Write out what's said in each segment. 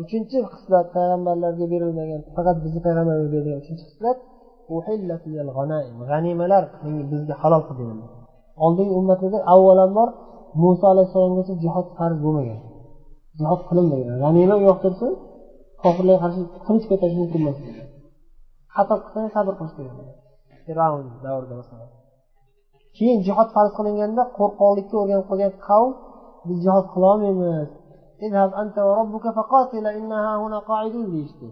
uchinchi xislat payg'ambarlarga berilmagan faqat bizni payg'ambarga berilgan uchinchi xislat g'animalar bizga halol qilindi oldingi ummatlarda avvalambor muso alayhissalomgacha jihod farz bo'lmagan. Jihod qilinmagan. G'anima u yoqda tursin kofirlarga qarshi qilich ko'tarish mumkin emas xato qilsang sabr qilish kerak fir'avn davrida masalan. Keyin jihod farz qilinganda qo'rqoqlikka o'rganib qolgan qavm biz jihod qilolmaymiz deyishdi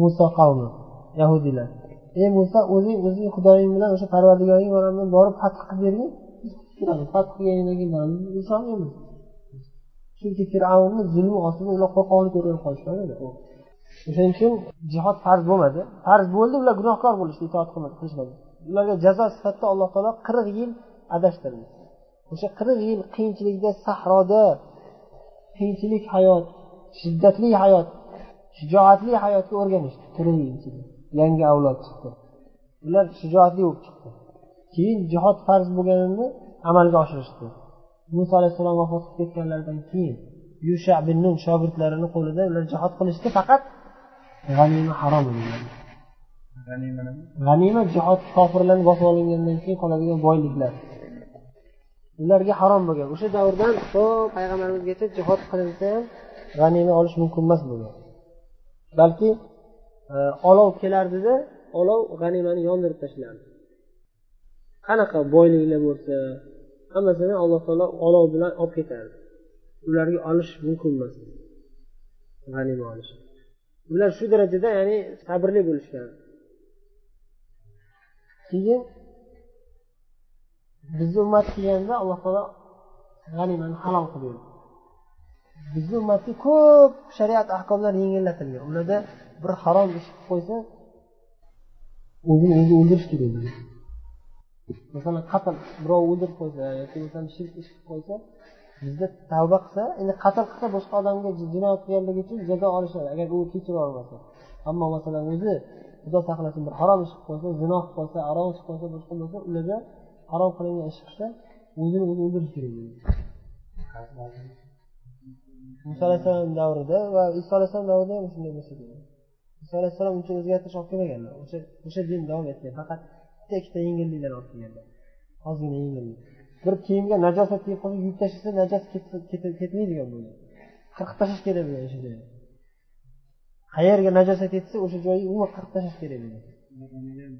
muso qavmi yahudiylar ey muso o'zing o'zing xudoying bilan o'sha parvardigoring bilan borib fath qilib bergin fath qilganingdan keyin boramiz ishonmaymiz chunki fir'avnni zulmi ostida ular qo'rqoqlik o'rganib qolishgan edi o'shaning uchun jihod farz bo'lmadi farz bo'ldi ular gunohkor bo'lishdi itoat qilishmadi ularga jazo sifatida alloh taolo qirq yil adashtirdi o'sha qirq yil qiyinchilikda sahroda qiyinchilik hayot shiddatli hayot shijoatli hayotga o'rganishdi ichida yangi avlod chiqdi. Ular shijoatli bo'lib chiqdi. Keyin jihod farz bo'lganini amalga oshirishdi. Muso alayhissalom vafot qilib ketganlaridan keyin yusha bin nun shogirdlarini qo'lida ular jihod qilishdi faqat g'anima harom g'anima jihod kofirlarni bosib olingandan keyin qoladigan boyliklar ularga harom bo'lgan. O'sha davrdan to payg'ambarimizgacha jihod qilinsa ham g'anima olish mumkin emas bo'lgan balki e, olov kelardida olov g'animani yondirib tashlardi. Qanaqa boyliklar bo'lsa hammasini alloh taolo olov bilan olib ketardi. Ularga olish mumkin emas. G'anima olish. Ular shu darajada ya'ni sabrli bo'lishgan. Keyin bizni ummat kelganda alloh taolo g'animani halol qilib berdi bizni ummatga ko'p shariat ahkomlar yengillatilgan ularda bir harom ish qilib qo'ysa o'zini o'zi o'ldirish kerak masalan qatl birov o'ldirib qo'ysa yoki masalan shirk ish qilib qo'ysa bizda tavba qilsa endi qatl qilsa boshqa odamga jinoyat qilganligi uchun jazo olishadi. Agar u kechirib olmasa. Ammo masalan o'zi xudo saqlasin bir harom ish qilib qo'ysa zino qilib qo'ysa aroq ichib qo'ysa boshqa bo'lsa ularda harom qilingan ish qilsa o'zini o'zi o'ldirishi kerak muso alayhissalom davrida va iso alayhissalom davrida ham shunday bo'lsa kerak. Iso alayhissalom uncha o'zgartirish olib kelmaganlar. O'sha o'sha din davom etgan faqat bitta ikkita yengilliklar olib kelganlar. Ozgina yengillik. Bir kiyimga najosat tegib qolsa yuvib tashlasa najosat ketmaydigan bo'lgan qirqib tashlash kerak bo'lgan o'sha joyni qayerga najosat yetsa o'sha joyi umuman qirqib tashlash kerak bo'lgan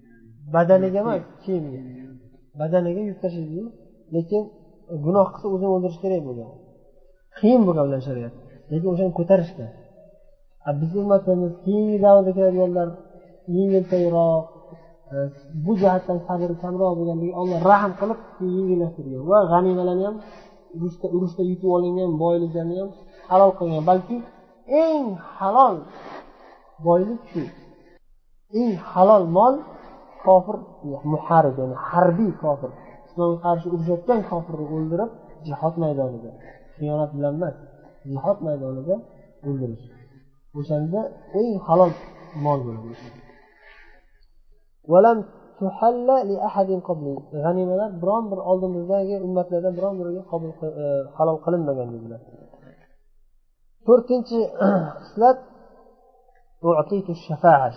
badaniga emas kiyimga badaniga yuk tashlaydiyu lekin gunoh qilsa o'zini o'ldirish kerak bo'lgan qiyin bo'lgan ular shariat. Lekin o'shani ko'tarishgan bizni ummatimiz keyingi davrda keladiganlar yengiltakroq e, bu jihatdan sabri kamroq bo'lganligi olloh rahm qilib yengillashtirgan va g'animalarni ham urushda urushda yutib olingan boyliklarni ham halol qilgan. Balki eng halol boylik shu. Eng halol mol kofir muharib ya'ni harbiy kofir. Islomga qarshi urushayotgan kofirni o'ldirib jihod maydonida xiyonat bilan emas jihod maydonida o'ldirish. O'shanda eng halol mol bo'ladi g'animalar biron bir oldimizdagi ummatlardan biron biriga qabul e, halol qilinmagan dedilar. To'rtinchi xislat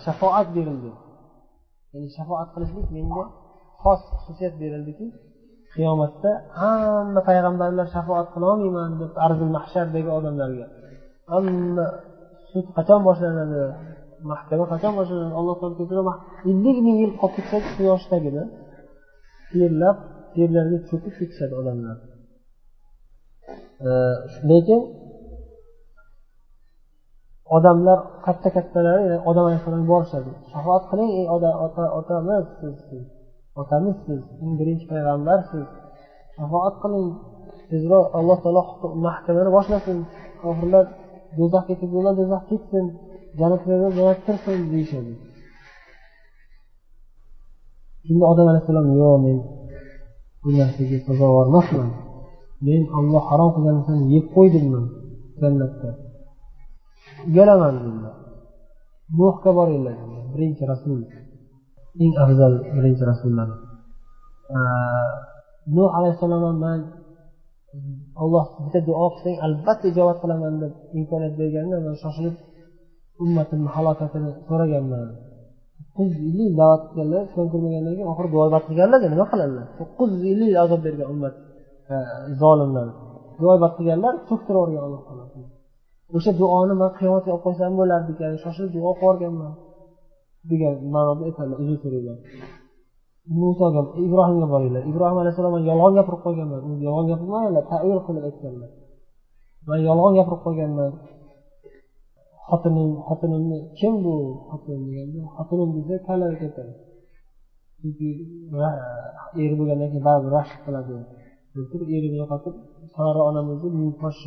shafoat berildi. Ya'ni shafoat qilishlik menga xos xususiyat berildiki qiyomatda hamma payg'ambarlar shafoat qilolmayman deb arzul mahshardagi odamlarga. Hamma sud qachon boshlanadi? Mahkama qachon boshlanadi? Alloh taolo ko'proq ellik ming yil qolib ketsa quyoshdagida terlab terlarga cho'kib ketishadi odamlar. Lekin odamlar katta kattalari odam alayhissalomga borishadi. Shafoat qiling ey otamiz siz otamiz siz eng birinchi payg'ambarsiz. Shafoat qiling. Tezroq alloh taolo mahkamani boshlasin. Kofirlar do'zaxga ketganlar do'zaxga ketsin. Jannatlarga jannat kirsin deyishadi. Shunda odam alayhissalom yo'q men bu narsaga sazovor emasman. Men olloh harom qilgan narsani yeb qo'ydimman jannatda? Uyalaman dedilar nuhga boringlar birinchi rasul. Eng afzal birinchi rasullar. Nuh alayhissalom ham man olloh bitta duo qilsang albatta ijobat qilaman deb imkoniyat berganda man shoshilib ummatimni halokatini so'raganman. To'qqiz yuz ellik da'vat qilganlar islom ko'rmagandan keyin oxiri duobat qilganlarda nima qiladilar to'qqiz yuz ellik yil azob bergan ummat zolimlar. Duobat qilganlar cho'ktirib yuborgan alloh taolo o'sha duoni man qiyomatga olib qo'ysam bo'lardi ekan. Shoshilib duo qilib yuborganman degan ma'noda aytadilar uzr so'rayman. Musoga ibrohimga boringlar. Ibrohim alayhissalom man yolg'on gapirib qo'yganman yolg'on gapirmaganlar tavil qilib aytganlar man yolg'on gapirib qo'yganman xotinim xotinimni kim bu xotin deganda xotinim desa kalak aytadi. Chunki eri bo'lgandan keyin baribir rashk qiladi. Deb turib erini yo'qotib sara onamizni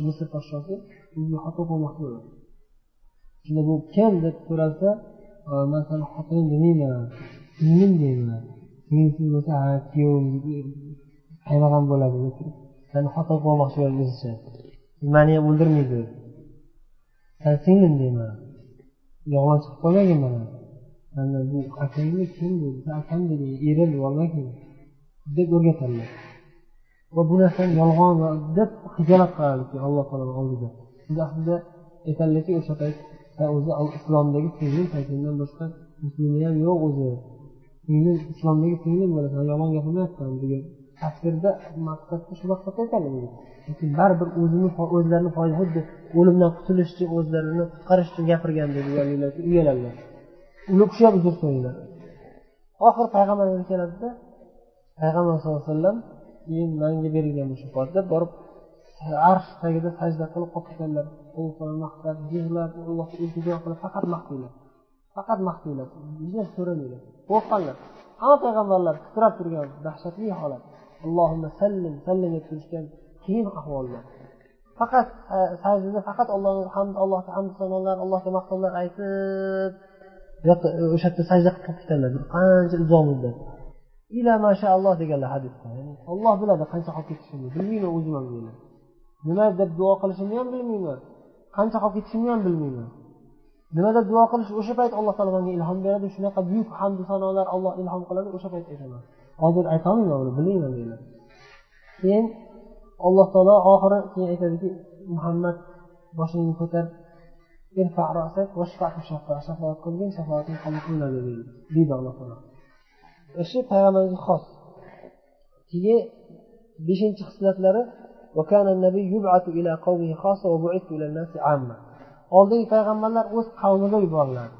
misr podshosi unga xato qilmoqchi bo'ladi shunda bu kim deb so'ralsa man sani xotining demayman singlim deyman. Singlisiz bo'lsa ha kuyovim qaynog'am bo'ladi deb turib sani xotin qilmoqchi bo'ladi o'zicha mani ham o'ldirmaydi. San singlim deyman. Yolg'on chiqib qolmagin mana. Mana bu akangmi kim bu? Akam dedi erim bormakin deb o'rgatadilar va bu narsani yolg'on deb hijolat qiladi alloh taolo oldida. Shunda aslida aytadilarki o'sha payt o'zi islomdagi singlim paytingdan boshqa muslimi ham yo'q o'zi. Singlim islomdagi singlim bo'lasan yomon gapirmayapsan degan tafsirda maqsadda shu maqsadda aytadi lekin baribir o'zini o'zlarini foyda xuddi o'limdan qutulish uchun o'zlarini qutqarish uchun gapirgan deb uyaladilar uni kishi ham uzr so'raydilar oxiri payg'ambarimiz keladida payg'ambar sallallohu alayhi vasallam keyin manga berilgan bu shifot borib arsh tagida sajda qilib qolib ketganlar maqtab yig'lab allohga iltijo qilib faqat maqtanglar faqat maqtanglar hech so'ramanglar qo'rqqanlar hamma payg'ambarlar titrab turgan dahshatli holat. Allohimma sallim sallim deb turishgan qiyin ahvolda faqat e, sajdada faqat allohni hamd allohga hamd sanolar allohga maqtovlar aytib e, o'sha yerda sajda qilib qolib ketadilar qancha uzoq muddat. Ila mashaalloh deganlar hadisda. Olloh biladi qancha qolib ketishimni bilmayman o'zim ham deydi nima deb duo qilishimni ham bilmayman. Qancha qolib ketishimni ham bilmayman. Nima deb duo qilish o'sha payt alloh taolo menga ilhom beradi shunaqa buyuk hamdu sanolar alloh ilhom qiladi o'sha payt aytaman. Hozir aytolmayman uni bilmayman deyman keyin alloh taolo oxiri keyin aytadiki muhammad boshingni ko'tar shafoat qilgin shafoating qabul qilinadi deydi alloh taolo. O'sha payg'ambarga xos. Keyin beshinchi وكان النبي يبعث إلى قومه خاصة وبعثت إلى الناس عامة. Oldingi payg'ambarlar o'z qavmiga yuboriladi.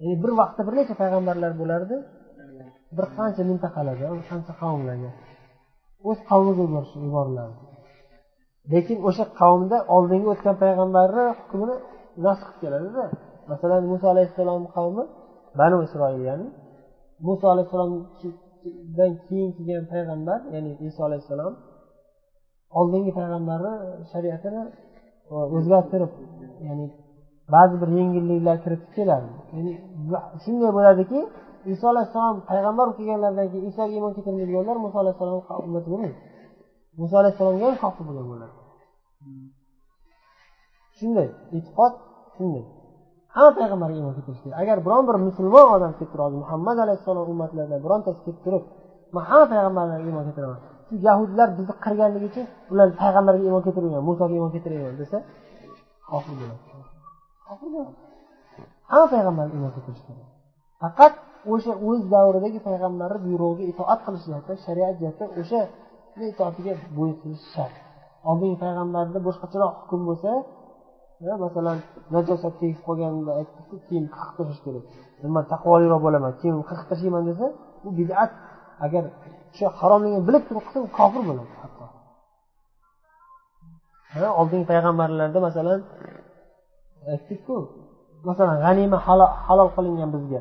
Ya'ni bir vaqtda bir necha payg'ambarlar bo'lardi? Bir qancha mintaqalarda bir qancha qavmlarga o'z qavmiga yuboriladi. Lekin o'sha qavmda oldingi o'tgan payg'ambarni hukmini nasx qilib keladida. Masalan muso alayhissalom qavmi banu isroil ya'ni muso alayhissalomdan keyin kelgan payg'ambar ya'ni iso alayhissalom oldingi payg'ambarni shariatini e, o'zgartirib ya'ni ba'zi bir yengilliklar kiritib keladi ya'ni shunday bo'ladiki iso alayhissalom payg'ambar bo'lib kelganlaridan keyin isoga iymon keltirmaydiganlar muso alayhissalom ummati bo'lmaydi muso alayhissalomga ham kofir bo'lgan bo'ladi. Shunday e'tiqod shunday. Hamma payg'ambarga iymon keltirish kerak. Agar biron bir musulmon odam kelib turib hozir muhammad alayhissalom ummatlaridan birontasi kelib turib man hamma payg'ambarlarga iymon keltiraman. Shu yahudlar bizni qirganligi uchun ular payg'ambarga iymon keltirmagan musoga iymon keltirmagan desa kofir bo'ladi. Kofir bo'ladi. Hamma payg'ambarga iymon keltirish kerak. Faqat o'sha o'z davridagi payg'ambarni buyrug'iga itoat qilish jihatdan shariat jihatdan o'sha itoatiga bo'ysunish shart. Oldingi payg'ambarda boshqacharoq hukm bo'lsa masalan najosat tegib qolganda aytdiki keyin qiqib tashlash kerak. Man taqvoliroq bo'laman keyin qiqib tashlayman desa bu bidat agar o'sha haromligini bilib turib qilsa u kofir bo'ladi hatto. Oldingi payg'ambarlarda masalan aytdikku masalan g'anima halol qilingan bizga.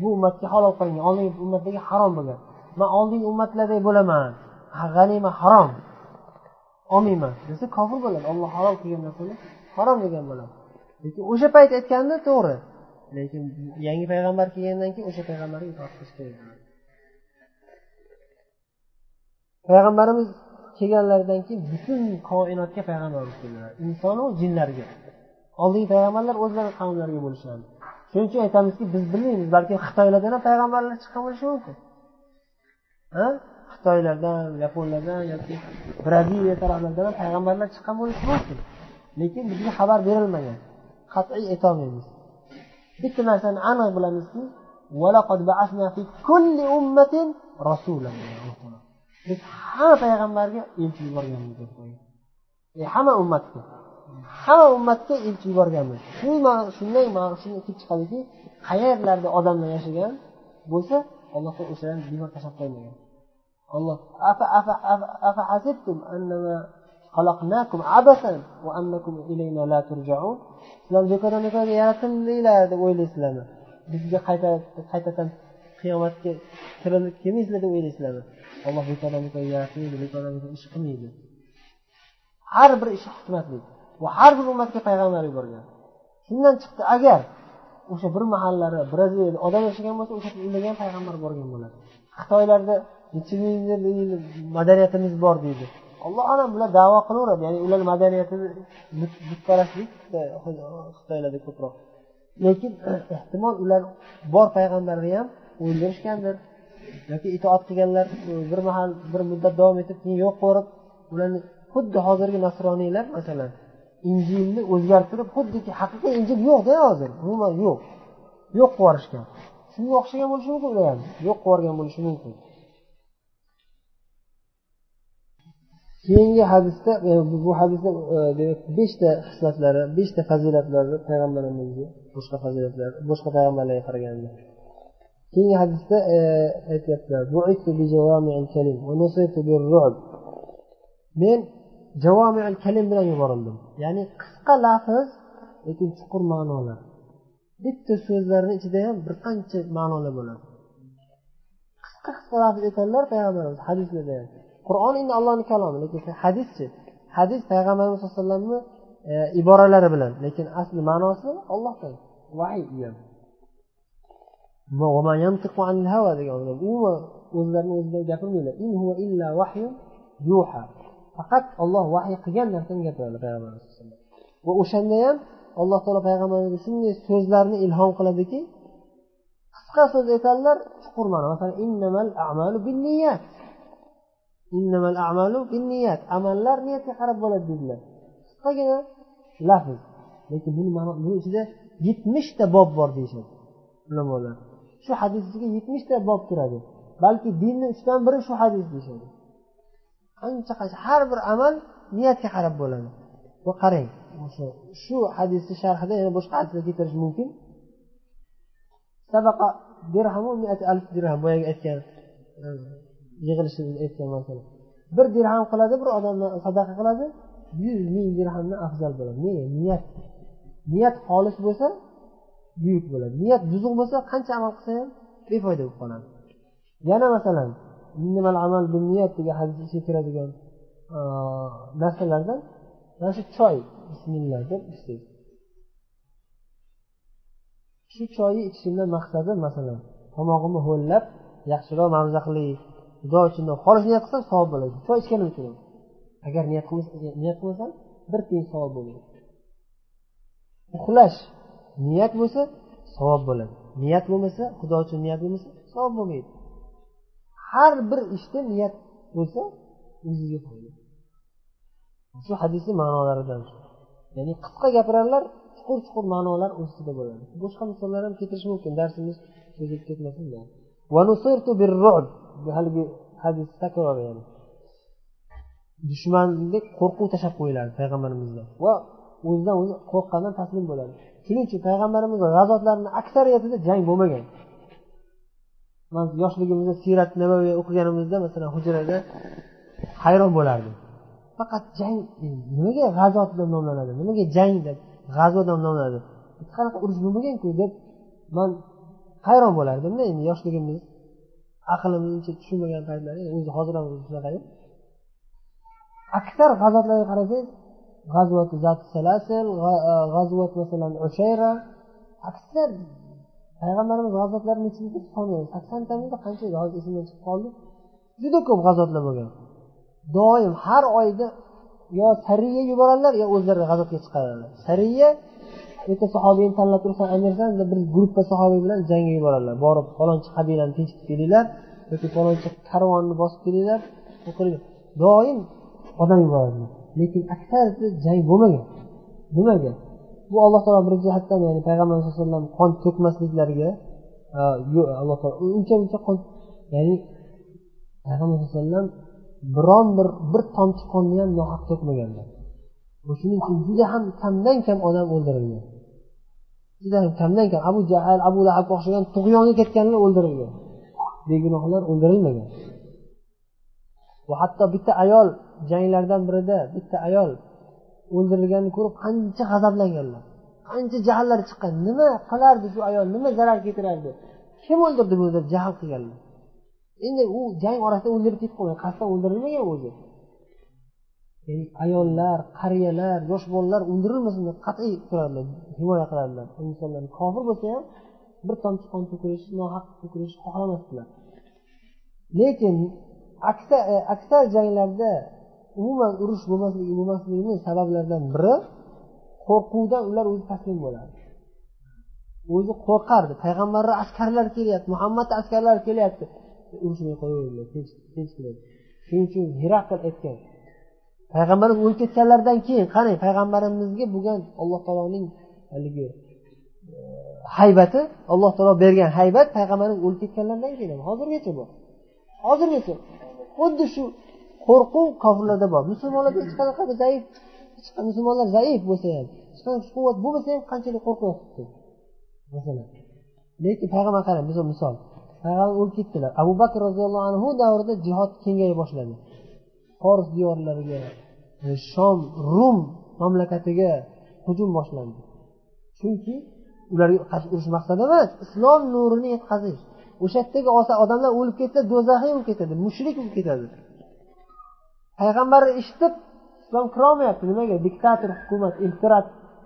Bu ummatga halol qilingan oldingi ummatlarga harom bo'lgan. Man oldingi ummatlardek bo'laman. G'anima harom. Olmayman desa kofir bo'ladi. Olloh halol qilgan narsani harom degan bo'ladi. Lekin o'sha payt aytganda to'g'ri. Lekin yangi payg'ambar kelgandan keyin o'sha payg'ambarga itoat qilish kerak. Payg'ambarimiz kelganlaridan keyin butun koinotga payg'ambar keldilar. Insonu jinlarga oldingi payg'ambarlar o'zlari qavmlariga bo'lishadi shuning uchun aytamizki biz bilmaymiz balki xitoylardan ham payg'ambarlar chiqqan bo'lishi mumkin. Ha? Xitoylardan yaponlardan yoki braziliya taraflardan ham payg'ambarlar chiqqan bo'lishi mumkin. Lekin bizga xabar berilmagan. Qat'iy aytolmaymiz. Bitta narsani aniq bilamizki biz hamma payg'ambarga elchi yuborganmiz deb qo'ying. E, hamma ummatga hamma ummatga elchi yuborganmiz. Shu mana shundan kelib chiqadiki qayerlarda odamlar yashagan bo'lsa alloh o'shalarni bemor tashlab qo'ymagan. Alloh sizlar bekordan bekorga yaratildinglar deb o'ylaysizlarmi? Bizga qaytadan qiyomatga tirilib kelmaysizlar deb o'ylaysizlarmi olloh bekordan bekorga yaratmaydi bekordan bekor ish qilmaydi. Har bir ishi hikmatli. Va har bir ummatga payg'ambar yuborgan. Shundan chiqdi agar o'sha bir mahallada braziliyada odam yashagan bo'lsa o'sha yerda payg'ambar borgan bo'ladi. Xitoylarda necha ming yil madaniyatimiz bor deydi. Alloh alam bular davo qilaveradi ya'ni ular madaniyatini butparastlik xitoylarda ko'proq. Lekin ehtimol ular bor payg'ambarni ham o'ldirishgandir. Yoki itoat qilganlar e, bir mahal bir muddat davom etib keyin yo'q qilib ularni xuddi hozirgi nasroniylar masalan injilni o'zgartirib xuddiki haqiqiy injil yo'qda hozir umuman yo'q. Yo'q qilib yuborishgan. Shunga o'xshagan bo'lishi mumkin ular ham yo'q qilib yuborgan bo'lishi mumkin. Keyingi hadisda e, bu hadisda e, demak beshta hislatlari beshta fazilatlari payg'ambarimizni boshqa fazilatlar boshqa payg'ambarlarga qaraganda. Keyingi hadisda e, aytyaptilar men javomiul kalim bilan yuborildim. Ya'ni qisqa lafz lekin chuqur ma'nolar. Bitta so'zlarni ichida ham bir qancha ma'nolar bo'ladi. Qisqa qisqa lafz aytadilar payg'ambarimiz hadislarda ham. Qur'on endi allohni kalomi lekin hadischi hadis payg'ambarimiz sallallohu alayhi vasallamni e, iboralari bilan lekin asli ma'nosi ollohdan vahiy u ham umuman o'zlarini o'zlari gapirmaydilar in huva illa vahyu yuha. Faqat olloh vahiy qilgan narsani gapiradi payg'ambar alayhi va o'shanda ham alloh taolo payg'ambarga shunday so'zlarni ilhom qiladiki qisqa so'z aytadilar chuqur ma'no. Masalan innamal a'malu binniyat. Innamal a'malu binniyat. Amallar niyatga qarab bo'ladi dedilar. Qisqagina lafz. Lekin buni buni ichida yetmishta bob bor deyishadi ulamolar. Shu hadis ichiga yetmishta bob kiradi balki dinni uchdan biri shu hadis deyishadi. Ancha qancha har bir amal niyatga qarab bo'ladi. Va qarang o'sha shu hadisni sharhida yana boshqa hadislar keltirish mumkin. Sabaqa dirhamu alf dirham boyagi aytgan e, yig'ilishimizni aytgan masala. Bir dirham qiladi bir odamdan sadaqa qiladi yuz ming dirhamdan afzal bo'ladi. Nega? Niyat. Niyat xolis bo'lsa buyuk bo'ladi. Niyat buzuq bo'lsa qancha amal qilsa ham befoyda bo'lib qoladi. Yana masalan amal niyat degan hadis ichiga kiradigan narsalardan mana shu choy bismillah deb ichsangiz shu choyni ichishimdan maqsadi masalan tomog'imni ho'llab yaxshiroq mag'za qilay xudo uchun xolis niyat qilsam savob bo'ladi. Choy ichganim uchun agar niyat niyat qilmasam bir tiyin savob bo'lmaydi uxlash niyat bo'lsa savob bo'ladi. Niyat bo'lmasa xudo uchun niyat bo'lmasa savob bo'lmaydi. Har bir ishda niyat bo'lsa o'ziga foyda shu hadisni ma'nolaridan ya'ni qisqa gapirarlar chuqur chuqur ma'nolar ustida bo'ladi. Boshqa misollar ham keltirish mumkin. Darsimiz cho'zilib ketmasin haligi hadis takror yani dushmandek qo'rquv tashlab qo'yiladi payg'ambarimizdan. Va o'zidan o'zi qo'rqqandan taslim bo'ladi. Shuning uchun payg'ambarimiz g'azotlarini aksariyatida jang bo'lmagan. Man yoshligimizda siyrat nabaviy o'qiganimizda masalan hujrada hayron bo'lardim faqat jang nimaga g'azot deb nomlanadi? Nimaga jang deb g'azo deb nomlanadi? Hech qanaqa urush bo'lmaganku deb man hayron bo'lardimda. Endi yoshligimiz aqlimiz uncha tushunmagan paytlari o'zi hozir ham shunaqayu. Aksar g'azotlarga qarasangiz g'azvat zat salasil g'azvat e, masalan ushayra aksar payg'ambarimiz g'azotlari nechidir soni saksontamidi qancha hozir esimdan chiqib qoldi? Juda ko'p g'azotlar bo'lgan. Doim har oyda yo sariya yuboradilar yo o'zlari g'azotga chiqaradilar. Sariya bitta sahobiyni tanlab tursan amirsan bir gruppa sahobiy bilan jangga yuboradilar. Borib falonchi qabilani tinchitib kelinglar yoki falonchi karvonni bosib kelinglar doim odam yuboradilar. Lekin aksarisi jang bo'lmagan. Nimaga? Bu alloh taolo bir jihatdan ya'ni payg'ambar alayhi vasallam qon to'kmasliklariga alloh taolo uncha muncha qon ya'ni payg'ambar alayhi vasallam biron bir bir tomchi qonni ham nohaq to'kmaganlar shuning uchun juda ham kamdan kam odam o'ldirilgan. Juda ham kamdan kam. Abu jahl abu lahabga o'xshagan tug'yonga ketganlar o'ldirilgan. Begunohlar o'ldirilmagan. Va hatto bitta ayol janglardan birida bitta ayol o'ldirilganini ko'rib qancha g'azablanganlar. Qancha jahllari chiqqan. Nima qilardi shu ayol? Nima zarar keltirardi? Kim o'ldirdi buni deb jahl qilganlar. Endi u jang orasida o'ldirib ketib qolgan. Qasddan o'ldirilmagan o'zi. Ya'ni ayollar qariyalar yosh bolalar o'ldirilmasin deb qat'iy turadilar himoya qiladilar insonlar kofir bo'lsa ham bir tomchi qon to'kilishi nohaq to'kilishi xohlamasdilar. Lekin aksar e, aksar janglarda umuman urush bo'lmasligi bo'lmasligini sabablaridan biri qo'rquvdan ular o'zi taslim bo'ladi. O'zi qo'rqardi. Payg'ambarni askarlari kelyapti muhammadni askarlari kelyapti. Urushmay qo'yaveringlar tinch shuning uchun herakl aytgan. Payg'ambarimiz o'lib ketganlaridan keyin qarang payg'ambarimizga bo'lgan alloh taoloning haligi e, haybati alloh taolo bergan haybat payg'ambarimiz o'lib ketganlaridan keyin. Hozirgacha bor. Hozirgacha xuddi shu qo'rquv kofirlarda bor. Musulmonlarda hech qanaqa zaif musulmonlar zaif bo'lsa ham hech qanaqa quvvat bo'lmasa ham qanchalik qo'rqyapti masalan lekin payg'ambar qarang biz misol. Payg'ambar o'lib ketdilar. Abu bakr roziyallohu anhu davrida jihod kengaya boshladi fors diyorlariga e, shom rum mamlakatiga hujum boshlandi. Chunki ularga qarshi urush maqsadi emas islom nurini yetkazish. O'sha yerdagi odamlar o'lib ketsa do'zaxiy bo'lib ketadi mushrik bo'lib ketadi. Payg'ambarni eshitib islom kirolmayapti. Nimaga? Diktator hukumat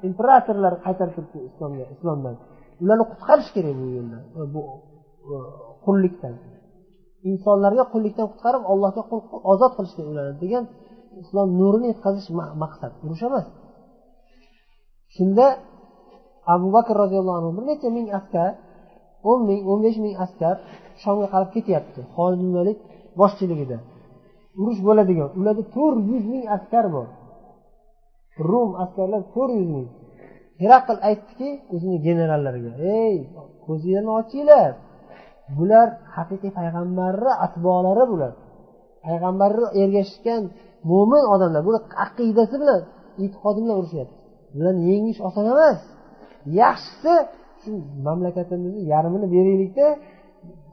imperatorlar qaytarib turibdi islomga islomdan. Ularni qutqarish kerak bu yo'ldan bu qullikdan. Insonlarga qullikdan qutqarib allohga qul ozod qilish kerak ularni degan islom nurini yetkazish maqsad. Urush emas. Shunda abu bakr roziyallohu anhu bir necha ming askar o'n ming o'n besh ming askar shomga qarab ketyapti. Holid valid boshchiligida. Urush bo'ladigan. Ularda to'rt yuz ming askar bor. Rum askarlar to'rt yuz ming herakl aytdiki o'zini generallariga ey ko'zinglarni ochinglar. Bular haqiqiy payg'ambarni atbolari bular. Payg'ambarni ergashgan mo'min odamlar bular aqidasi bilan e'tiqodi bilan urushyapti bularni yengish oson emas. Yaxshisi shu mamlakatimizni yarmini beraylikda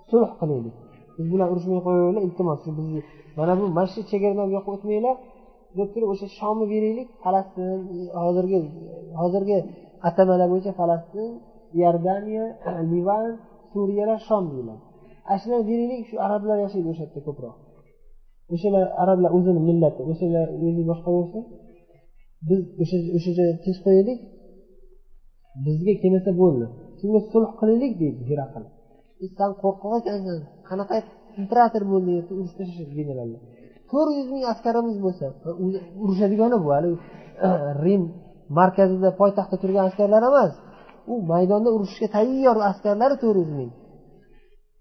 sulh qilaylik. Biz bilan urushmay qo'yaveringlar iltimos shu bizni mana bu masjid shu chegaradan bu yoqqa o'tmanglar deb turib o'sha shomni beraylik falastin hozirgi hozirgi atamalar bo'yicha falastin iordaniya livan suriyalar shom deyiladi. Ana shularni beraylik shu arablar yashaydi o'sha yerda ko'proq. O'shalar arablar o'zini millati o'shalar o'zi boshqa bo'lsa biz o'sha o'sha joyga tinch qo'yaylik bizga kelmasa bo'ldi. Shunga sulh qilaylik deydi herakl san qo'rqoq ekansan qanaqa imperator bo'lding urushda generallar. To'rt yuz ming askarimiz bo'lsa urushadigani bu hali rim markazida poytaxtda turgan askarlar emas. U maydonda urushishga tayyor askarlari to'rt yuz ming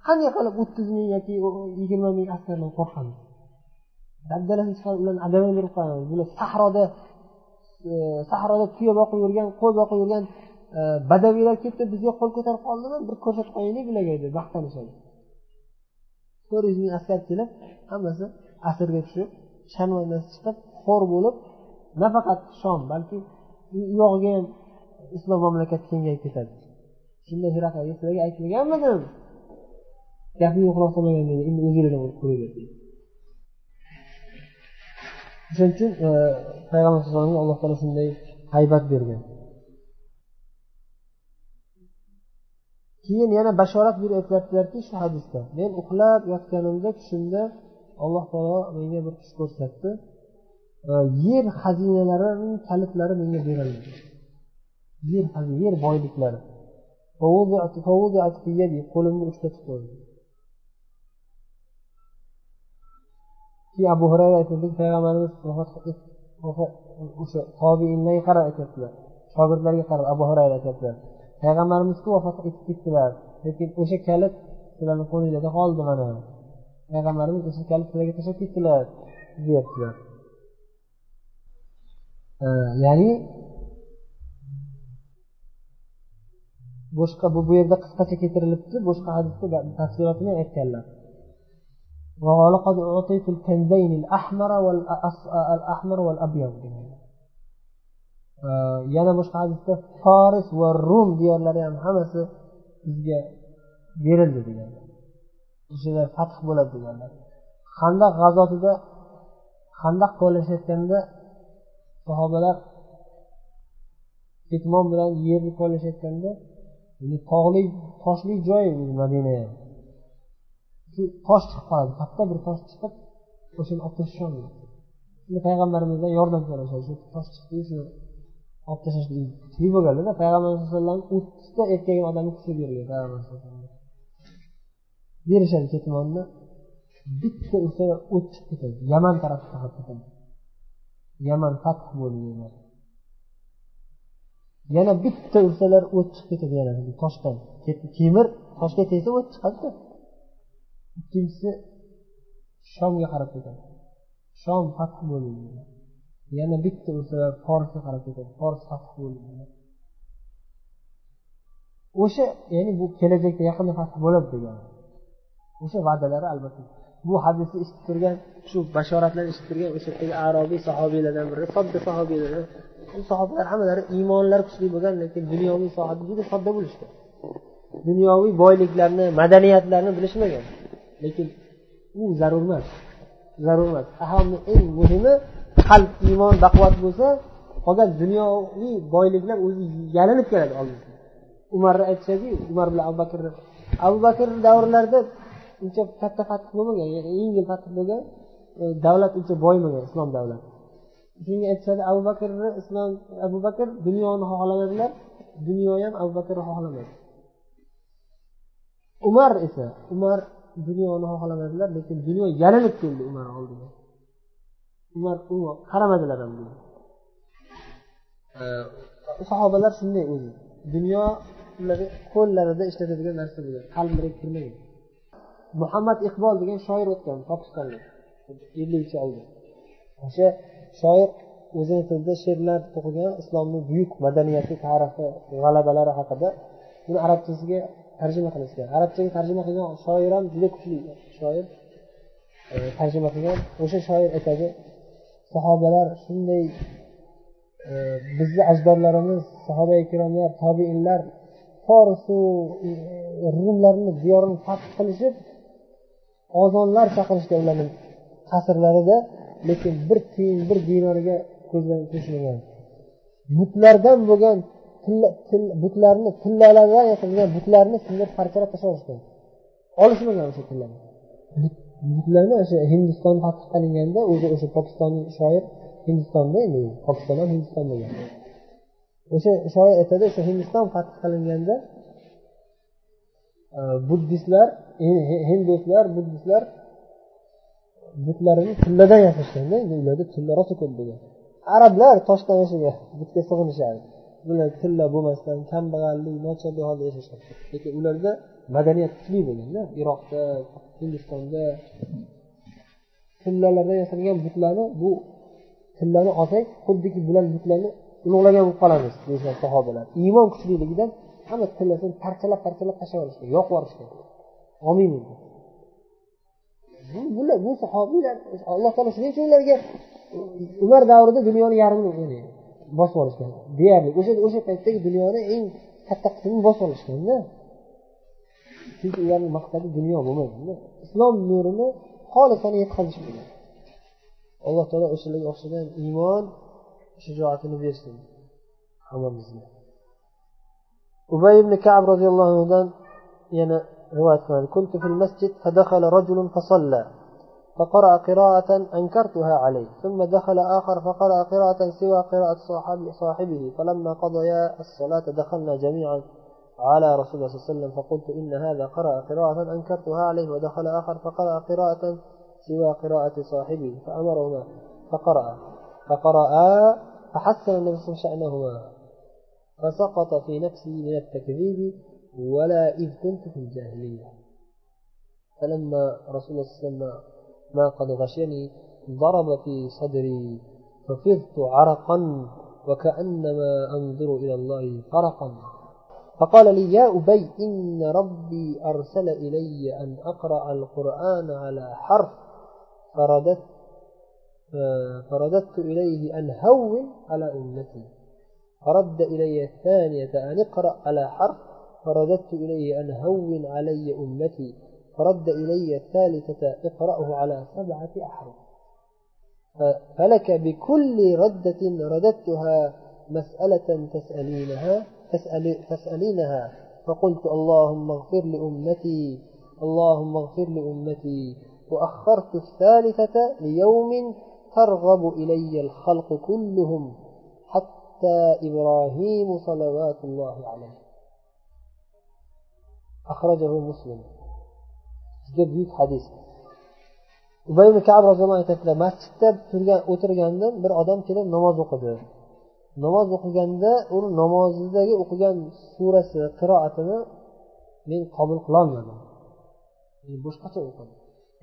qanday qilib o'ttiz ming yoki yigirma ming askardan qo'rqamiz? Dabdalasini chiqarib ularni adabini berib qo'yamiz bular sahroda e, sahroda tuya boqib yurgan qo'y boqib yurgan e, badaviylar kelibdi bizga qo'l ko'tarib qoldimi? Bir ko'rsatib qo'yaylik bularga deb maqtanishadi to'rt yuz ming askar kelib hammasi asrga tushib sharmandasi chiqib xor bo'lib nafaqat shom balki u yog'iga ham islom mamlakati kengayib ketadi. Shunda hiraqlga sizlarga aytilganmidim? Gapni yo'qroq qilmagan dedi. Endi o'zinglar ko'ringlar o'shaning uchun e, payg'ambar alayhi vasallamga alloh taolo shunday haybat bergan. Keyin yana bashorat berib aytyaptilarki shu hadisda. Men uxlab yotganimda tushimda alloh taolo menga bir tush ko'rsatdi. Yer xazinalarining kalitlari menga berildi. Yer yer boyliklari. Qo'limni ushlatib qo'ydi keyin abu hurayra aytadi payg'ambarimiz o'sha tobiinlarga qarab aytyaptilar. Shogirdlarga qarab abu hurayra aytyaptilar. Payg'ambarimizku vafot etib ketdilar lekin o'sha kalit sizlarni qo'linglarda qoldi mana payg'ambarimiz o'sha kalitlarga tashlab ketdilar deyaptilar ya'ni boshqa bu bu yerda qisqacha keltirilibdi boshqa hadisda tafsilotini aytganlar ولقد أعطيت الكنزين الأحمر والأحمر والأبيض Э, yana boshqa hadisda foris va rum diyorlari ham hammasi bizga berildi deganlar o'shalar fath bo'ladi deganlar. Handaq g'azotida handaq kovlashayotganda sahobalar ketmon bilan yerni kovlashayotganda tog'li toshli joy madina ham. Shu tosh chiqib qoladi katta bir tosh chiqib o'shani olib tashlashgan shunda payg'ambarimizdan yordam so'rashadi shu tosh chiqdi shu olib tashlash kuchli bo'lganlarda payg'ambar sallallohu alayhi vasallam o'ttizta erkagan odamni kuchlab bergan payg'ambar berishadi ketmonni bitta ursa o't chiqib ketadi. Yaman tarafga qarab ketadi. Yaman fath bo'ldi yana bitta ursalar o't chiqib ketadi yana toshdan. Temir toshga tegsa o't chiqadida. Ikkinchisi shomga qarab ketadi. Shom fath bo'ldi yana bitta ursalar forsga qarab ketadi. Fors fath bo'ldi o'sha ya'ni bu kelajakda yaqinda fath bo'ladi degan. O'sha va'dalari albatta. Bu hadisni eshitib turgan shu bashoratlarni eshitib turgan o'sha yerdagi arobiy sahobiylardan biri sodda sahobiylardan u sahobalar hammalari iymonlari kuchli bo'lgan lekin dunyoviy sohada juda sodda bo'lishgan dunyoviy boyliklarni madaniyatlarni bilishmagan. Lekin u zarur emas zarur emas eng muhimi qalb iymon baquvvat bo'lsa qolgan dunyoviy boyliklar o'zi yalinib keladi oldimizga umarni aytishadiku umar bilan abu bakrni abu bakr davrlarida uncha katta fath bo'lmagan yengil fath bo'lgan e, davlat uncha boymagan islom davlati shunga aytishadi abu bakrni islom abu bakr dunyoni xohlamadilar dunyo ham abu bakrni xohlamadi. Umar esa umar dunyoni xohlamadilar lekin dunyo yalinib keldi umar oldiga umar qaramadilar ham sahobalar shunday o'zi. Dunyo ularni qo'llarida ishlatadigan narsa bo'lgan qalblariga kirmagan muhammad iqbol degan shoir o'tgan pokistonlik ellik yil oldin o'sha shoir o'zini tilida she'rlar to'qigan islomni buyuk madaniyati tarixi g'alabalari haqida buni arabchasiga tarjima qilishgan. Arabchaga tarjima qilgan shoir ham juda kuchli shoir. Tarjima qilgan. O'sha shoir aytadi sahobalar shunday e, bizni ajdodlarimiz sahoba ikromlar tobeinlar forisu e, rumlarni diyorini fath qilishib ozonlar chaqirishgan ularni qasrlarida lekin bir tiyin bir dinoriga ko'zlarini teshmagan butlardan bo'lgan butlarni tillalardan yasalgan butlarni sindirib parchalab tashlashgan olishmagan o'sha tillarni butlarni o'sha hindiston fath qilinganda o'zi o'sha pokistonlik shoir hindistonda endi pokiston ham hindiston bo'lgan. O'sha shoir aytadi o'sha hindiston fath qilinganda uh, buddistlar hinduslar buddistlar butlarini tilladan yasashganda endi ularda tilla rosa ko'p bo'lgan. Arablar toshdan yashagan butga sig'inishadi bular tilla bo'lmasdan kambag'allik nochorlik holda yashashgan lekin ularda madaniyat kuchli bo'lganda iroqda hindistonda tillalardan yasalgan butlarni bu tillani olsak xuddiki bular butlarni ulug'lagan bo'lib qolamiz deyishadi sahobalar. Iymon kuchliligidan hamma tillasini parchalab parchalab tashlab yuborishgan yoqib yuborishgan olmaymiz bular bu sahobiylar alloh taolo shuning uchun ularga umar davrida dunyoni yarmini bosib olishgan. Deyarli o'sha o'sha paytdagi dunyoni eng katta qismini bosib olishganda chunki ularni maqsadi dunyo bo'lmaganda islom nurini xolisona yetkazish bo'lgan alloh taolo o'shalarga o'xshagan iymon shijoatini bersin hammamizga ubay ibn kab roziyallohu anhudan yana rivoyat qiladi كنت في المسجد فدخل رجل فصلى فقرأ قراءة أنكرتها عليه ثم دخل آخر فقرأ قراءة سوى قراءة صاحبه فلما قضيا الصلاة دخلنا جميعا على رسول الله صلى الله عليه وسلم فقلت إن هذا قرأ قراءة أنكرتها عليه ودخل آخر فقرأ قراءة سوى قراءة صاحبه فأمرهما فقرأ فقرأ فحسن النبي صلى الله عليه وسلم شأنهما فسقط في نفسي من التكذيب ولا إذ كنت في الجاهلية. فلما رسول الله صلى الله عليه وسلم ما قد غشيني ضرب في صدري ففضت عرقا وكأنما أنظر إلى الله فرقا. فقال لي يا أبي إن ربي أرسل إلي أن أقرأ القرآن على حرف فرددت فرددت إليه أن هون على أمتي. فرد إلي الثانية أن اقرأ على حرف فرددت إليه أن هون علي أمتي. فرد إلي الثالثة اقرأه على سبعة أحرف. فلك بكل ردة رددتها مسألة تسألينها. تسأل تسألينها فقلت اللهم اغفر لأمتي اللهم اغفر لأمتي. وأخرت الثالثة ليوم ترغب إلي الخلق كلهم حتى إبراهيم صلوات الله عليه. أخرجه مسلم. juda buyuk hadis ubay ibn kab roziyallohu anhu aytadilar masjidda turgan o'tirganda bir odam kelib namoz o'qidi namoz o'qiganda u namozidagi o'qigan surasi qiroatini men qabul qilolmadim. Boshqacha o'qidi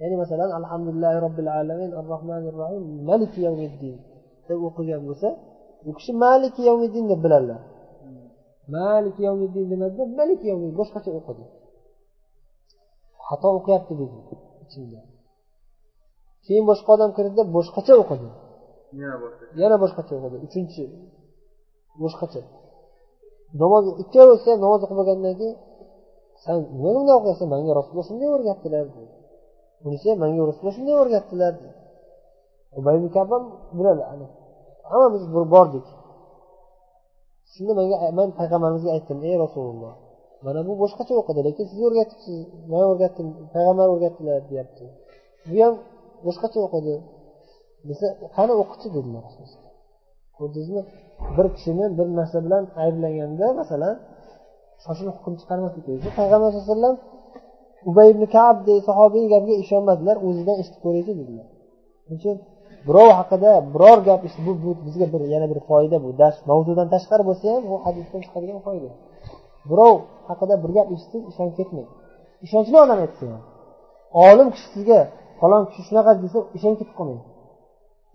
ya'ni masalan alhamdulillahi robbil alamin ar rohmanir rohim maliki yavmiddin deb o'qigan bo'lsa u kishi maliki yavmiddin deb biladilar maliki yavmiddin demadida maliki yavmiddin boshqacha o'qidi. Xato o'qiyapti dedi ichimda. Keyin boshqa odam kirdida boshqacha o'qidi. Yana boshqacha o'qidi uchinchi boshqacha namoz ikkovsi ham namoz o'qimagandan keyin san nimaga bunday o'qiyapsan manga rasululloh shunday o'rgatdilar bunisi ham manga rasululloh shunday o'rgatdilar ubay ham biladi hammamiz bordik. Shunda manga man payg'ambarimizga aytdim ey rasululloh mana bu boshqacha o'qidi lekin siz o'rgatibsiz. Man o'rgatdim payg'ambar o'rgatdilar deyapti. Bu ham boshqacha o'qidi. Desa qani o'qichi dedilar. Ko'rdingizmi? Bir kishini bir narsa bilan ayblaganda masalan shoshilib hukm chiqarmaslik kerak. Payg'ambar sallallohu alayhi vasallam ubay ibn kab kabdek sahobiy gapiga ishonmadilar o'zidan eshitib ko'raychi dedilar. Shuning uchun birov haqida biror gap bu, bu bizga bir yana bir foyda bu dars mavzudan tashqari bo'lsa ham bu hadisdan chiqadigan foyda. Birov haqida bir gap eshitsangiz ishonib ketmang ishonchli odam aytsa ham olim kishi sizga falon kishi shunaqa desa ishonib ketib qolmang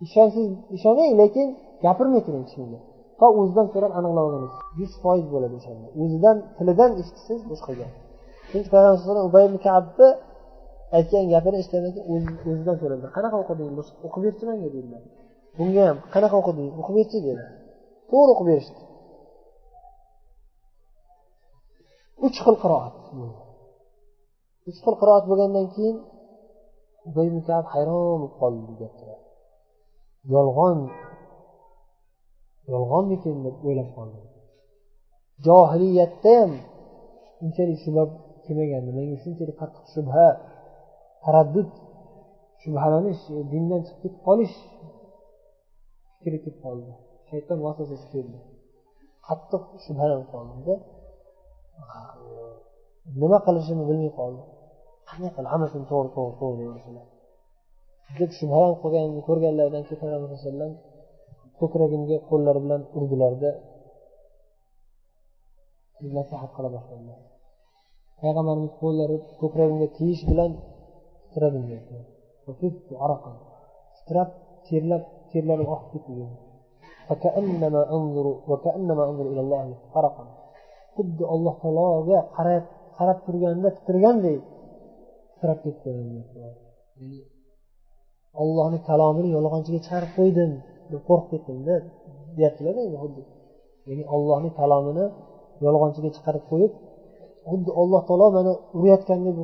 ishonsangiz ishoning lekin gapirmay turing kishiga to o'zidan so'rab aniqlab olganingiz yuz foiz bo'ladi o'shanda o'zidan tilidan eshitsangiz boshqa gap. Chunki payg'ambar ubay ibn kabni aytgan gapini eshitgandan keyin o'zidan so'radilar qanaqa o'qiding? O'qib berchi manga dedilar bunga ham qanaqa o'qiding? O'qib berchi dedi to'g'ri o'qib berishdi. Uch xil qiroat uch xil qiroat bo'lgandan keyin ubay ibn kab hayron bo'lib qoldi bu gapga yolg'on yolg'onmikin deb o'ylab qoldim. Johiliyatda ham unchalik shubha kelmagandi menga shunchalik qattiq shubha taraddud shubhalanish e, dindan chiqib ketib qolish fikri kelib qoldi. Shayton vasvasasi keldi qattiq shubhalanib qoldimda nima qilishimni bilmay qoldim. Qanday qilib hammasini to'g'ri to'g'ri to'g'ri deb shubhalanib qolganimni ko'rganlaridan keyin payg'ambar alayhi vasallam ko'kragimga qo'llari bilan urdilarda nasihat qila boshladilar payg'ambarimiz qo'llari ko'kragimga tiyish bilan titradim titrab terlab terlarim oqib ketdi. Xuddi alloh taologa qarab qarab turganda titragandek titrab ketdi. Ya'ni ollohni kalomini yolg'onchiga chiqarib qo'ydim. Deb qo'rqib ketdimda deyaptilarda endi xuddi. Ya'ni ollohni kalomini yolg'onchiga chiqarib qo'yib xuddi alloh taolo mani urayotgandek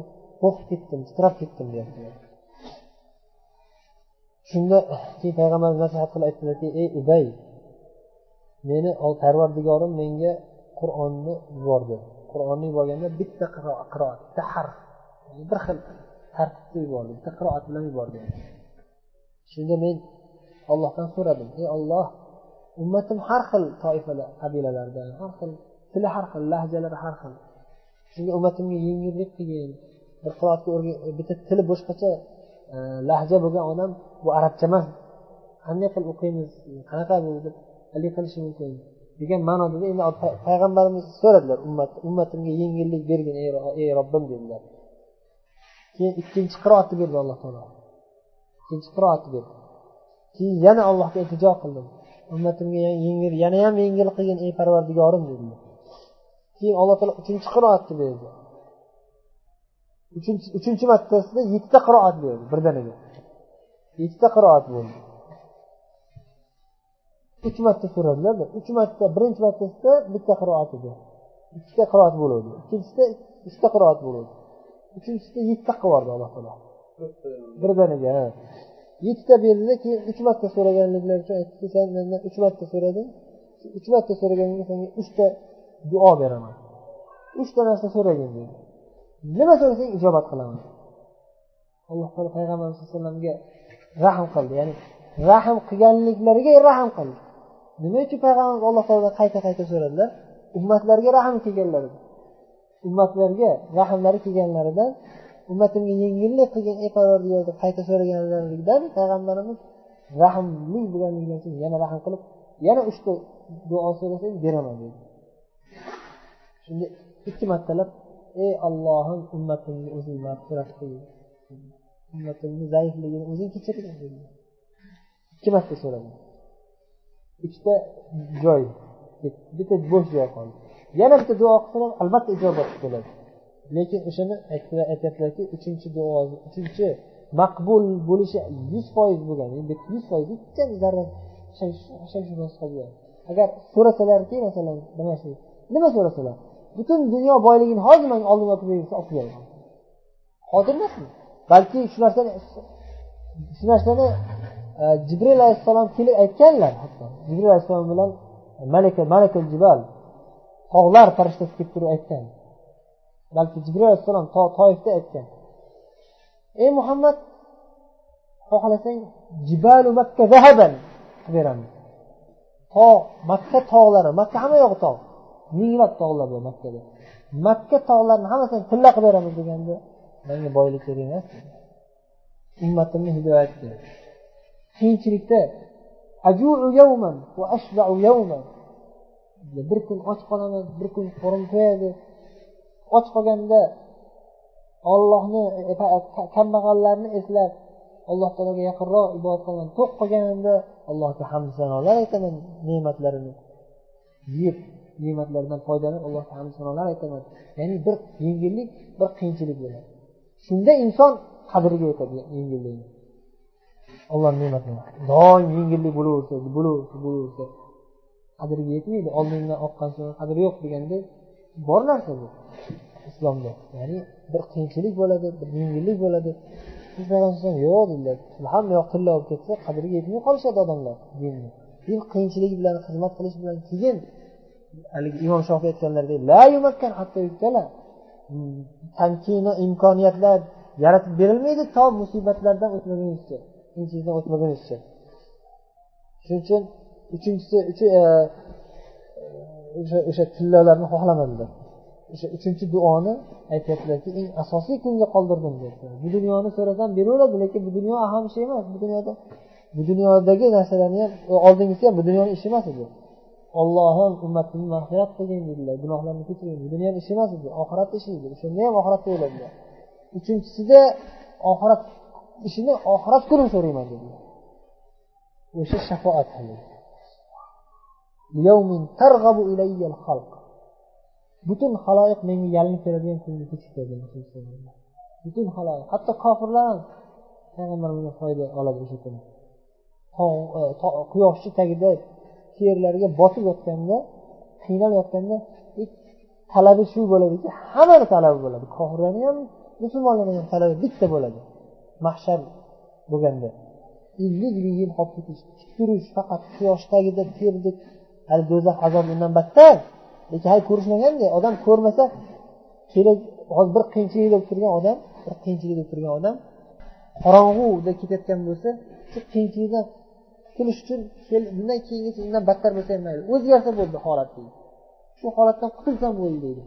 qo'rqib ketdim titrab ketdim deyaptilar. Shunda keyin payg'ambarimiz nasihat qilib aytdilarki ey ubay meni parvardigorim menga qur'onni yubordi. Qur'onni yuborganda bitta qiroat bitta harf bir xil tartibda yubordi bitta qiroat bilan yubordi. Shunda men ollohdan so'radim. Ey olloh ummatim har xil toifalar qabilalardan har xil tili har xil lahjalari har xil. Shunga ummatimga yengillik qilgin. Bir qiroatga bitta tili boshqacha e, lahja bo'lgan odam bu arabcha emas. Qanday qilib o'qiymiz? Qanaqa bu deb haligi qilishi mumkin? Degan ma'noda endi payg'ambarimiz so'radilar ummat ummatimga yengillik bergin ey robbim dedilar. Keyin ikkinchi qiroatni berdi alloh taolo. Ikkinchi qiroatni berdi. Keyin yana allohga iltijo qildim. Ummatimga yengil yana ham yengil qilgin ey parvardigorim dedi keyin alloh taolo uchinchi qiroatni berdi. Uchinchi martasida yettita qiroat berdi birdaniga. Yettita qiroat bo'ldi uch marta so'radilarda uch marta birinchi martasida bitta qiroat edi. Ikkita qiroat bo'luvdi ikkinchisida uchta qiroat bo'luvdi uchinchisida yettita qilib yubordi alloh taolo. Birdaniga yettita berdida keyin uch marta so'raganliklari uchun aytdiki san mendan uch marta so'rading. Uch marta so'raganingga senga uchta duo beraman. Uchta narsa so'ragin dedi. Nima so'rasang ijobat qilaman. Alloh taolo payg'ambarimiz sallallohu alayhi vasallamga rahm qildi. Ya'ni rahm qilganliklariga rahm qildi. Nima uchun payg'ambarimiz alloh taolodan qayta qayta so'radilar? Ummatlarga rahm kelganlarida ummatlarga rahmlari kelganlaridan ummatimga yengillik qilgin ey parvardigor deb qayta so'raganligidan payg'ambarimiz rahmli bo'lganligidan keyin yana rahm qilib yana uchta duo so'rasang beraman dedi. Shunda ikki martalab ey ollohim ummatimni o'zing mag'firat qil. Ummatimni zaifligini o'zing kechirgin dedi. Ikki marta so'radi ikkita joy bitta bo'sh joy qoldi. Yana bitta duo qilsalar albatta ijobat bo'ladi lekin o'shani aytyaptilarki uchinchi duo uchinchi maqbul bo'lishi yuz foiz bo'lgan yuz foiz bitta zarra agar so'rasalarki masalan nima nima so'rasalar? Butun dunyo boyligini hozir manga oldimga olib bersa olib beradi hozir emasmi? Balki shu narsani shu narsani e, jibril alayhissalom kelib aytganlar hatto. Jibril alayhissalom bilan malaka malakul jibal tog'lar farishtasi kelib turib aytgan. Balki jibril alayhissalom toifda aytgan. Ey muhammad xohlasang jibalu makka zahaban qilib beramiz. Tog' makka tog'lari makka hamma yog'i tog' minglab tog'lar bor makkada. Makka tog'larini hammasini tilla qilib beramiz deganda manga boylik kerak emas ummatimni hidoyat kerak qiyinchilikda bir kun och qolamiz bir kun qo'rim to'yadi och qolganda ollohni e, e, kambag'allarni eslab alloh taologa yaqinroq ibodat qilaman to'q qolganimda allohga hamd sanolar aytaman ne'matlarini yeb ne'matlardan foydalanib allohga hamd sanolar aytaman. Ya'ni bir yengillik bir qiyinchilik bo'ladi shunda inson qadriga yetadi yengillikni. Alloh ne'matini doim yengillik bo'laversa bo'laversa bo'laversa qadriga yetmaydi. Oldingdan oqqan suvni qadri yo'q degandek bor narsa bu. Islomda. Ya'ni bir qiyinchilik bo'ladi bir yengillik bo'ladi. Payg'ambar yo'q dedilar. Hamma yoq tilla bo'lib ketsa qadriga yetmay qolishadi odamlar dinni. Din qiyinchiligi bilan xizmat qilish bilan keyin haligi imom shofiy aytganlaridek la yumakkan hatto tamkini imkoniyatlar yaratib berilmaydi to musibatlardan o'tmagunizcha qiyinchilikdan o'tmagunizcha shuning uchun uchinchisi e, o'sha o'sha tillalarni xohlamadilar o'sha uchinchi duoni aytyaptilarki eng asosiy kunga qoldirdim deyaptilar bu dunyoni so'rasam beraveradi lekin bu dunyo aham ish emas. Bu dunyoda bu dunyodagi narsalarni ham e, oldingisi ham bu dunyoni ishi emas edi. Ollohim ummatimni mag'firat qilgin dedilar. Gunohlarni kechiring bu dunyoni ishi emas edi. Oxirat ishi edi o'shanda ham oxiratda o'yladilar uchinchisida oxirat ishini oxirat kuni so'rayman dedilar. O'sha shafoat butun haloyiq menga yalinib keladigan kunga kechiktirdi butun haloyiq hatto kofirlar ham payg'ambarimizdan foyda oladi o'sha kuni. E, Quyoshni tagida terlariga botib yotganda qiynalib yotganda talabi shu bo'ladiki hammani talabi bo'ladi. Kofirlarni ham musulmonlarni ham talabi bitta bo'ladi. Mahshar bo'lganda. Ellik ming yil qolib ketish tik turish faqat quyosh tagida terdik hali do'zax azobi undan battar. Lekin hali ko'rishmaganda odam ko'rmasa kerak hozir bir qiyinchilik bo'lib turgan odam bir qiyinchilik bo'lib turgan odam qorong'uda ketayotgan bo'lsa shu qiyinchilikdan qutulish uchun bundan keyingisi undan battar bo'lsa ham mayli. O'zgarsa bo'ldi holat deydi. Shu holatdan qutulsam bo'ldi deydi.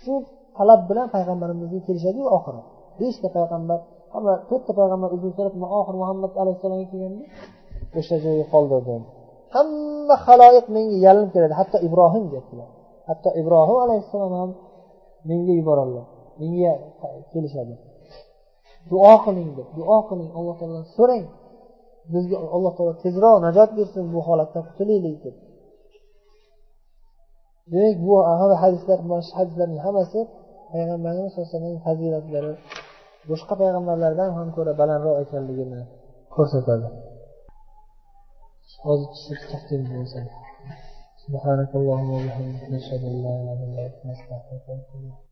Shu talab bilan payg'ambarimizga kelishadiyu oxiri. Beshta payg'ambar hamma to'rtta payg'ambar uzr so'rab oxiri muhammad alayhissalomga kelganda? O'sha joyga qoldirdim. Hamma haloyiq menga yalinib keladi. Hatto ibrohim deyaptilar. Hatto ibrohim alayhissalom ham menga yuboradilar. Menga kelishadi. Duo qiling deb duo qiling. Alloh taolodan so'rang. Bizga alloh taolo tezroq najot bersin bu holatdan qutulaylik deb. Demak bu hadislar mana shu hadislarning hammasi payg'ambarimiz sallallohu alayhi vasallamning fazilatlari boshqa payg'ambarlardan ham ko'ra balandroq ekanligini ko'rsatadi. Hozir tushib taqdim bo'lsa سبحانك اللهم وبحمدك نشهد أن لا إله إلا أنت نستغفرك ونتوب